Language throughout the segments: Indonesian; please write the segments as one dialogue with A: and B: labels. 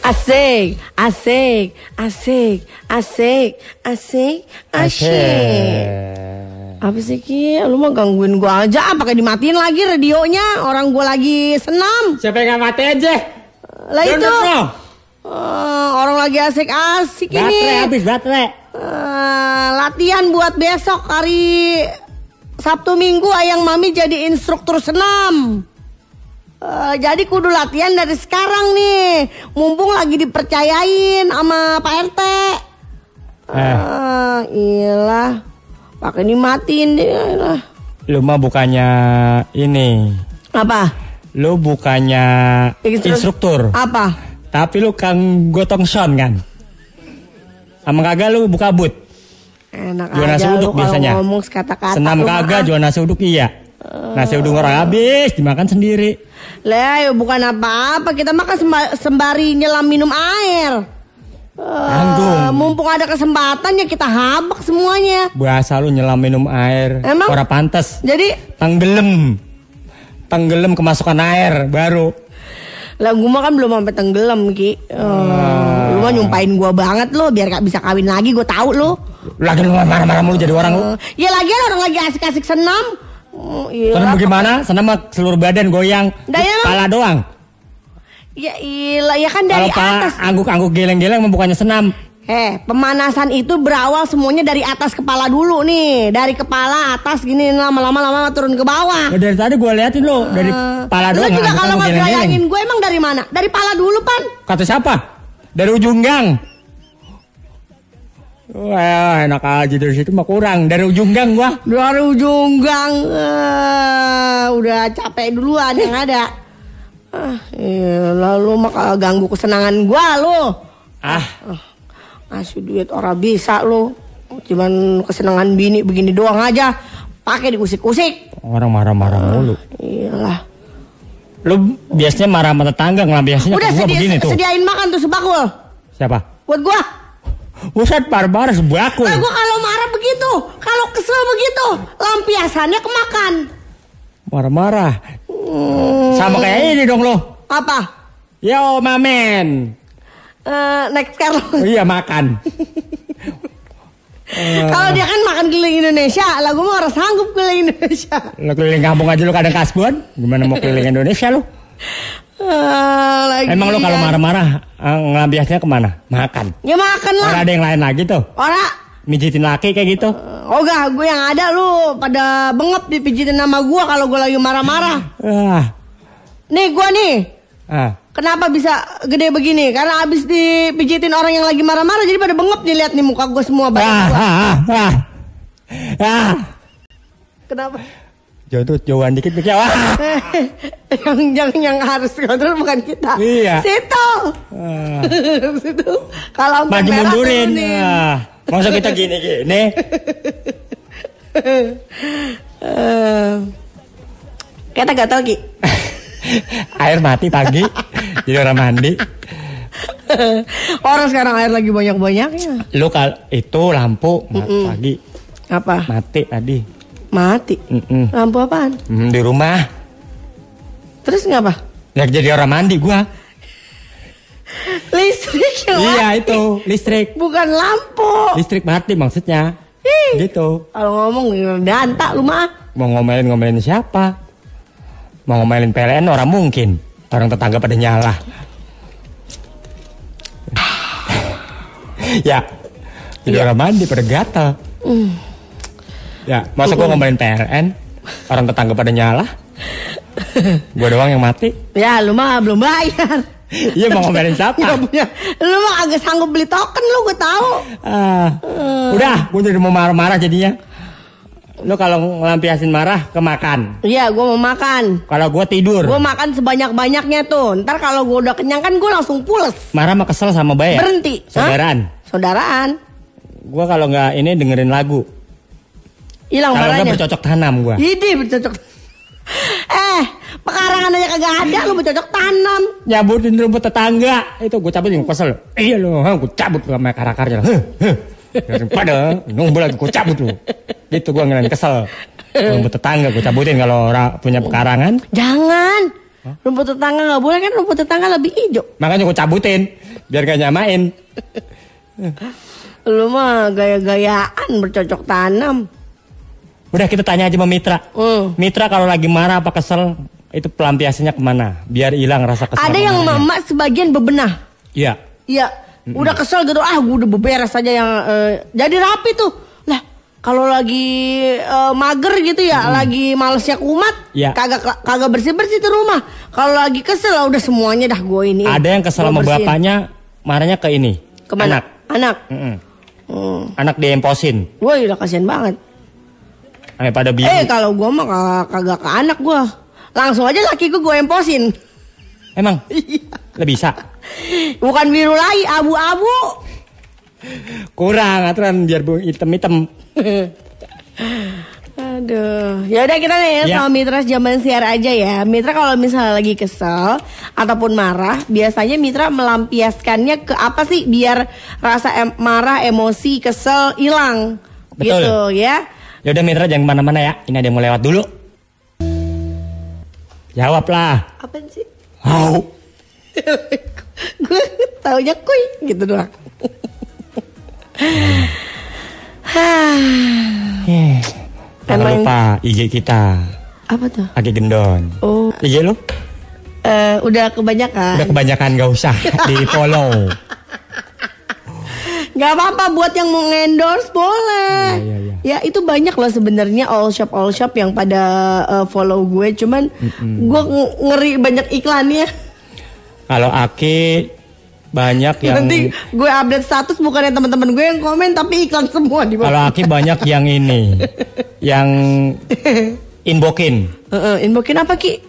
A: Asik, asik, asik, asik, asik, asik. Apa sih Ki? Lu mah gangguin gua aja, pakai dimatiin lagi radionya. Orang gua lagi senam.
B: Siapa yang nggak mati aja?
A: Lah itu. Eh, orang lagi asik-asik ini.
B: Baterai habis baterai.
A: Eh, latihan buat besok hari Sabtu Minggu ayang mami jadi instruktur senam. Eh, jadi kudu latihan dari sekarang nih, mumpung lagi dipercayain sama Pak RT.
B: Eh.
A: Ah, iyalah, pakai dimatiin deh. lah.
B: Lu mah bukannya ini.
A: Apa?
B: Lu bukannya
A: Instru-
B: instruktur.
A: Apa?
B: Tapi lu kang gotong son kan? Sama kagak lu buka but.
A: Enak
B: Jual nasi
A: aja lu kalau
B: biasanya.
A: ngomong kata-kata.
B: Senam kagak,
A: mah.
B: jual nasi uduk iya. Nasi uduk orang habis, dimakan sendiri.
A: Lah, ya bukan apa-apa. Kita makan semba- sembari nyelam minum air. Eh,
B: Tanggung.
A: mumpung ada kesempatan ya kita habak semuanya.
B: Bahasa lu nyelam minum air.
A: Emang?
B: Orang pantas.
A: Jadi,
B: Tenggelam. Tenggelam kemasukan air baru.
A: lah gua mah kan belum sampai tenggelam Ki. Eh,
B: Ah.
A: Lu mah nyumpain gua banget lo biar gak bisa kawin lagi. Gue tahu lo.
B: Lagi lu marah-marah mulu jadi orang lu.
A: Eh, ya lagian orang lagi asik-asik senam. Oh, iya.
B: Senam bagaimana? Senam mah seluruh badan goyang.
A: Ya, Bang.
B: Kepala doang.
A: Ya ilah, ya kan dari
B: Kalau kepala
A: atas.
B: angguk-angguk geleng-geleng mah bukannya senam.
A: Eh, pemanasan itu berawal semuanya dari atas kepala dulu nih. Dari kepala atas gini lama-lama lama turun ke bawah.
B: Ya, dari tadi gua liatin lu dari kepala
A: Lu
B: doang.
A: juga kalau ngegayangin gue emang dari mana? Dari pala dulu, Pan.
B: Kata siapa? Dari ujung gang. Wah, enak aja dari situ mah kurang. Dari ujung gang gua.
A: Dari ujung gang. Eh, udah capek duluan yang ada. Ah, iya, lalu mah ganggu kesenangan gua lu.
B: Ah,
A: Ngasih duit orang bisa lu. Cuman kesenangan bini begini doang aja. Pakai diusik-usik.
B: orang marah-marah mulu.
A: Iyalah.
B: Lu biasanya marah sama tetangga, ngelampiasinnya
A: Udah
B: ke gua
A: sedi-
B: begini tuh.
A: sediain makan tuh sebakul.
B: Siapa?
A: Buat gua.
B: Buset, barbar sebakul.
A: Nah, gua kalau marah begitu, kalau kesel begitu, lampiasannya kemakan.
B: Marah-marah. Sama kayak ini dong lo.
A: Apa?
B: Yo, mamen.
A: Eh, next Carlo.
B: Oh, iya, makan.
A: Kalau dia kan makan keliling Indonesia, lah gua mah harus sanggup keliling Indonesia.
B: Lo keliling kampung aja lo kadang kasbon. Gimana mau keliling Indonesia lo?
A: Eh, lagi
B: Emang lo kalau marah-marah eh, ngelampiasnya ke mana? Makan.
A: Ya makan lah.
B: Orang ada yang lain lagi tuh.
A: Ora.
B: Mijitin laki kayak gitu.
A: Oh gak, gue yang ada lu pada bengep dipijitin nama gua kalau gua lagi marah-marah.
B: Ah,
A: Nih gua nih,
B: ah.
A: kenapa bisa gede begini? Karena abis dipijitin orang yang lagi marah-marah jadi pada bengep nih lihat nih muka gua semua
B: Ah, ah, ah, ah. ah.
A: Kenapa?
B: Jauh tuh, jauhan dikit mikir. Wah.
A: yang yang yang harus kontrol bukan kita.
B: Iya.
A: Situ.
B: Ah.
A: Situ. Kalau
B: Maju mundurin. Ah. Masa kita gini-gini?
A: Eh, kita gatal Ki.
B: Air mati pagi. Jadi orang mandi.
A: Orang sekarang air lagi banyak-banyaknya.
B: Lu kal itu lampu ma- pagi
A: Apa?
B: mati tadi.
A: Mati.
B: Mm-mm.
A: Lampu apaan?
B: Hmm, di rumah.
A: Terus ngapa?
B: Ya jadi orang mandi gua.
A: Listrik yang
B: Iya
A: mati.
B: itu listrik.
A: Bukan lampu.
B: Listrik mati maksudnya.
A: Ih.
B: Gitu.
A: Kalau ngomong danta lu mah.
B: Mau ngomelin-ngomelin siapa? Mau ngomelin PLN orang mungkin. Orang tetangga pada nyala. ya. Jadi
A: Iya.
B: orang mandi pada gatal. Ya, masa gua ngomelin PLN? Orang tetangga pada nyala? gua doang yang mati?
A: Ya lu mah belum bayar.
B: Iya mau ngomelin siapa?
A: Ya punya. Lu mah agak sanggup beli token lu gue tahu.
B: Ah, udah, gue jadi mau marah-marah jadinya. Lo kalau ngelampiasin marah, kemakan.
A: Iya, gue mau makan.
B: Kalau gue tidur,
A: Gue makan sebanyak-banyaknya tuh. Ntar kalau gue udah kenyang kan gue langsung pules.
B: marah mah kesel sama bayar.
A: Berhenti. Hah?
B: Saudaraan.
A: Saudaraan.
B: Gue kalau nggak ini dengerin lagu.
A: Hilang
B: Kalau
A: marahnya.
B: bercocok tanam gue.
A: Idi bercocok. Eh, pekarangan aja kagak ada lu bercocok tanam.
B: Nyabutin rumput tetangga. Itu gue cabut yang kesel. Iya lo, gue cabut sama akar-akarnya. Daripada nunggu lagi gue cabut lu. Gitu gue ngelain kesel. Rumput tetangga gue cabutin kalau ora punya pekarangan.
A: Jangan. Rumput tetangga nggak boleh kan rumput tetangga lebih hijau.
B: Makanya gue cabutin. biar gak nyamain.
A: Lu mah gaya-gayaan bercocok tanam.
B: Udah kita tanya aja sama Mitra.
A: Hmm.
B: Mitra kalau lagi marah apa kesel itu pelampiasannya ke mana? Biar hilang rasa kesel.
A: Ada yang mama sebagian bebenah.
B: Iya.
A: Iya, udah kesel gitu. Ah, gue udah beberes aja yang eh, jadi rapi tuh. Lah, kalau lagi eh, mager gitu ya, lagi malesnya kumat,
B: Iya.
A: kagak kagak bersih-bersih tuh rumah. Kalau lagi kesel lah udah semuanya dah gue ini.
B: Ada yang kesel sama
A: bersihin.
B: bapaknya, marahnya ke ini.
A: Ke mana?
B: Anak.
A: Anak.
B: Mm-mm.
A: Hmm.
B: Anak diemposin.
A: Woi, udah kasihan banget.
B: Sampai pada biru.
A: Eh, kalau gue mah kagak, ke anak gue. Langsung aja laki gue gue emposin.
B: Emang?
A: Iya.
B: Lebih bisa?
A: Bukan biru lagi, abu-abu.
B: Kurang aturan biar bu hitam-hitam.
A: Aduh, ya udah kita nih ya,
B: Ya.
A: sama Mitra zaman siar aja ya. Mitra kalau misalnya lagi kesel ataupun marah, biasanya Mitra melampiaskannya ke apa sih biar rasa em- marah, emosi, kesel hilang.
B: Betul.
A: Gitu ya.
B: Ya udah Mitra jangan ke mana-mana ya. Ini ada yang mau lewat dulu. Jawab lah.
A: Apa sih?
B: Mau.
A: Gue taunya kuy gitu doang. Hah,
B: Eh, Jangan lupa IG kita.
A: apa tuh?
B: Agi Gendon.
A: Oh,
B: IG lu?
A: eh, udah kebanyakan.
B: Udah kebanyakan gak usah di follow.
A: Gak apa-apa buat yang mau endorse boleh.
B: Iya, iya,
A: Ya itu banyak loh sebenarnya all shop all shop yang pada uh, follow gue. Cuman gue ng- ngeri banyak iklannya.
B: Kalau Aki banyak yang
A: Nanti gue update status bukannya teman-teman gue yang komen tapi iklan semua di bawah.
B: kalau Aki banyak yang ini yang inbokin
A: Heeh, inbokin apa ki?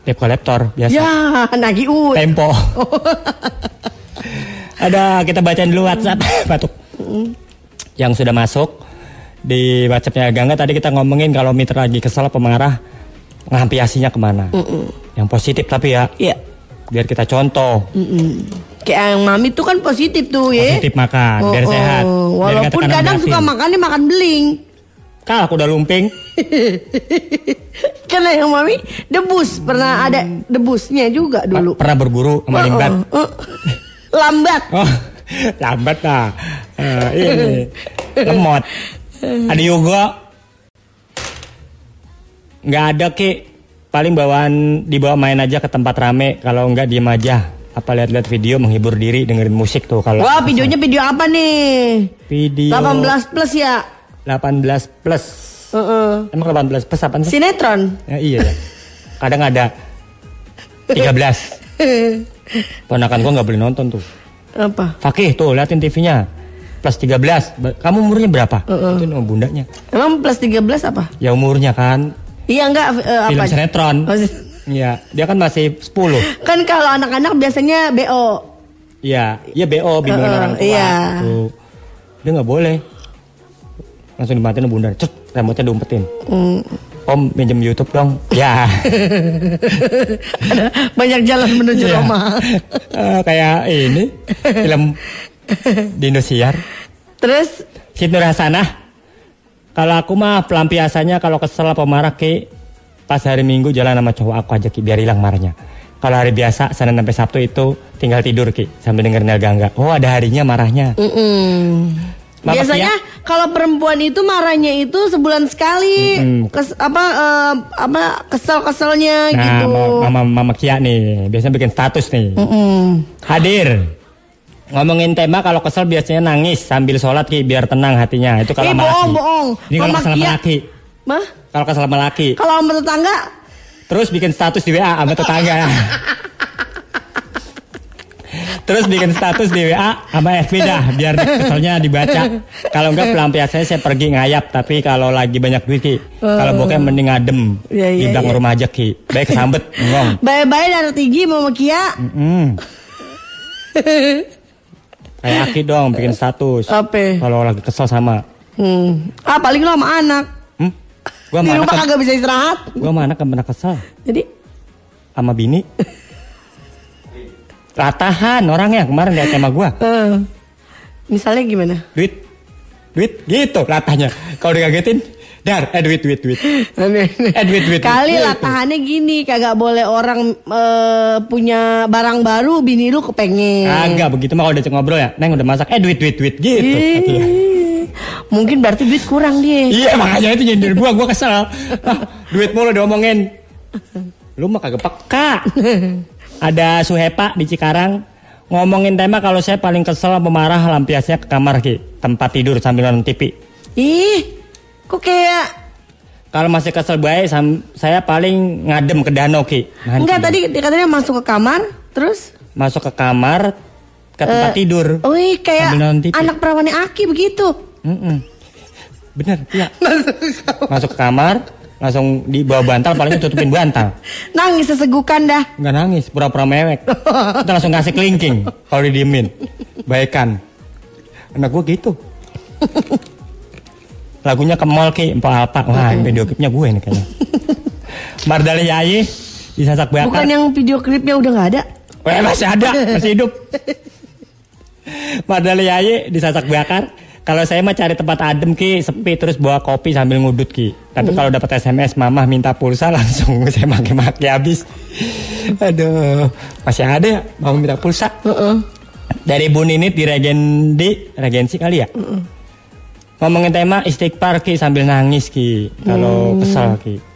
B: debt collector biasa
A: Ya nagih ut.
B: tempo ada kita bacain dulu WhatsApp batuk yang sudah masuk di WhatsAppnya Gangga tadi kita ngomongin kalau mitra lagi kesal pemarah ngampiasinya ke mana yang positif tapi ya
A: Iya.
B: biar kita contoh
A: Mm-mm. Kayak yang mami tuh kan positif tuh ya.
B: positif makan biar
A: Oh, oh.
B: sehat Biar
A: Walaupun
B: tekanan
A: kadang suka makannya makan beling.
B: Kal aku udah lumping
A: Karena yang mami debus pernah ada debusnya juga dulu.
B: pernah berguru sama limbat
A: Oh, oh. Lambat.
B: Oh, lambat lah. Eh, ini lemot. Ada yoga. Nggak ada ki. Paling bawaan dibawa main aja ke tempat rame. Kalau nggak diem aja. Apa lihat-lihat video menghibur diri dengerin musik tuh kalau.
A: Wah videonya video apa nih?
B: Video
A: 18 plus ya.
B: 18 plus.
A: Heeh.
B: Emang 18 plus apa sih?
A: Sinetron.
B: Ya, iya ya. Kadang ada 13. Ponakan gua nggak boleh nonton tuh.
A: Apa?
B: Fakih tuh liatin TV-nya. Plus 13. Ba- Kamu umurnya berapa? Itu nama bundanya.
A: Emang plus 13 apa?
B: Ya umurnya kan
A: Iya enggak eh,
B: film
A: apa?
B: sinetron.
A: Oh,
B: Iya, dia kan masih 10.
A: Kan kalau anak-anak biasanya BO.
B: Iya, iya BO bimbingan
A: Heeh,
B: orang tua.
A: iya.
B: Tuh. Dia nggak boleh. Langsung dimatiin bunda. Cet, remote-nya diumpetin.
A: Hmm.
B: Om minjem YouTube dong. Ya.
A: Banyak jalan menuju
B: Iya.
A: Roma.
B: Eh, kayak ini film di Indosiar.
A: Terus
B: Siti Nur Hasanah. Kalau aku mah pelampiasannya kalau kesel apa marah ki pas hari Minggu jalan sama cowok aku aja ki biar hilang marahnya. Kalau hari biasa Senin sampai Sabtu itu tinggal tidur ki sambil dengerin El Gangga. Oh ada harinya marahnya.
A: mm-mm.
B: Mama
A: biasanya kalau perempuan itu marahnya itu sebulan sekali.
B: Mm-mm.
A: Kes, apa eh, apa kesel-keselnya
B: Nah
A: gitu.
B: mama, mama mama Kia nih biasanya bikin status nih.
A: Mm-mm.
B: Hadir. Ngomongin tema kalau kesel biasanya nangis sambil sholat ki biar tenang hatinya. Itu kalau
A: Eh bohong bohong.
B: Ini kalau kesel sama laki.
A: Mah?
B: Kalau kesel sama laki.
A: Kalau sama tetangga
B: Terus bikin status di WA sama tetangga. Terus bikin status di WA sama FB dah biar keselnya dibaca. Kalau enggak pelampiasannya saya pergi ngayap tapi kalau lagi banyak duit Ki. Kalau bokeh mending ngadem
A: Iya,
B: di belakang
A: iya.
B: rumah aja Ki. Baik kesambet ngomong.
A: Bye-bye dari tinggi Mama Kia.
B: Mm. Kayak Aki dong bikin status.
A: Apa?
B: Kalau lagi kesel sama.
A: Hmm. Ah paling lo sama anak.
B: Hmm? Gua
A: Di
B: sama
A: rumah
B: anak,
A: kagak bisa istirahat.
B: gua sama anak pernah kesel
A: Jadi
B: sama bini. Ratahan orangnya kemarin lihat sama gua.
A: eh, misalnya gimana?
B: duit duit gitu latahnya kalau dikagetin Dar, eh duit, duit, duit. Eh duit, duit.
A: Kali
B: duit.
A: lah tahannya gini, kagak boleh orang eh, punya barang baru, bini lu kepengen.
B: Kagak begitu mah kalau udah ngobrol ya. Neng udah masak. Eh duit, duit, duit gitu. Iya.
A: Mungkin berarti duit kurang dia.
B: Iya makanya itu nyindir gua, gua kesel. Ah, duit mulu diomongin. Lu mah kagak peka. Ada Suhepa di Cikarang ngomongin tema kalau saya paling kesel pemarah lampiasnya ke kamar ki tempat tidur sambil nonton TV.
A: Ih, kok kayak
B: Kalau masih kesel baik saya paling ngadem ke danau ki. Mancing.
A: enggak tadi dia katanya masuk ke kamar, terus
B: masuk ke kamar ke tempat
A: Eh,
B: tidur.
A: Wih, kayak anak perawannya Aki begitu.
B: Mm-mm. Bener, iya. Masuk ke kamar, langsung di bawah bantal, paling tutupin bantal.
A: Nangis sesegukan dah.
B: Nggak nangis, pura-pura mewek. Kita langsung ngasih kelingking kalau didiemin. Baikan. Anak gue gitu. Lagunya ke mall ki, Empo Alpa. Wah, video klipnya gue nih kayaknya. Mardali Yayi disasak bakar.
A: Bukan yang video klipnya udah nggak ada.
B: Weh, masih ada, masih hidup. Mardali Yayi disasak bakar. Kalau saya mah cari tempat adem ki, sepi terus bawa kopi sambil ngudut ki. Tapi kalau dapat SMS mamah minta pulsa langsung saya maki-maki habis. Aduh, masih ada ya mau minta pulsa. Dari Bu Ninit di Regendi, Regensi kali ya. Ngomongin tema istighfar ki sambil nangis ki. Kalau kesal ki.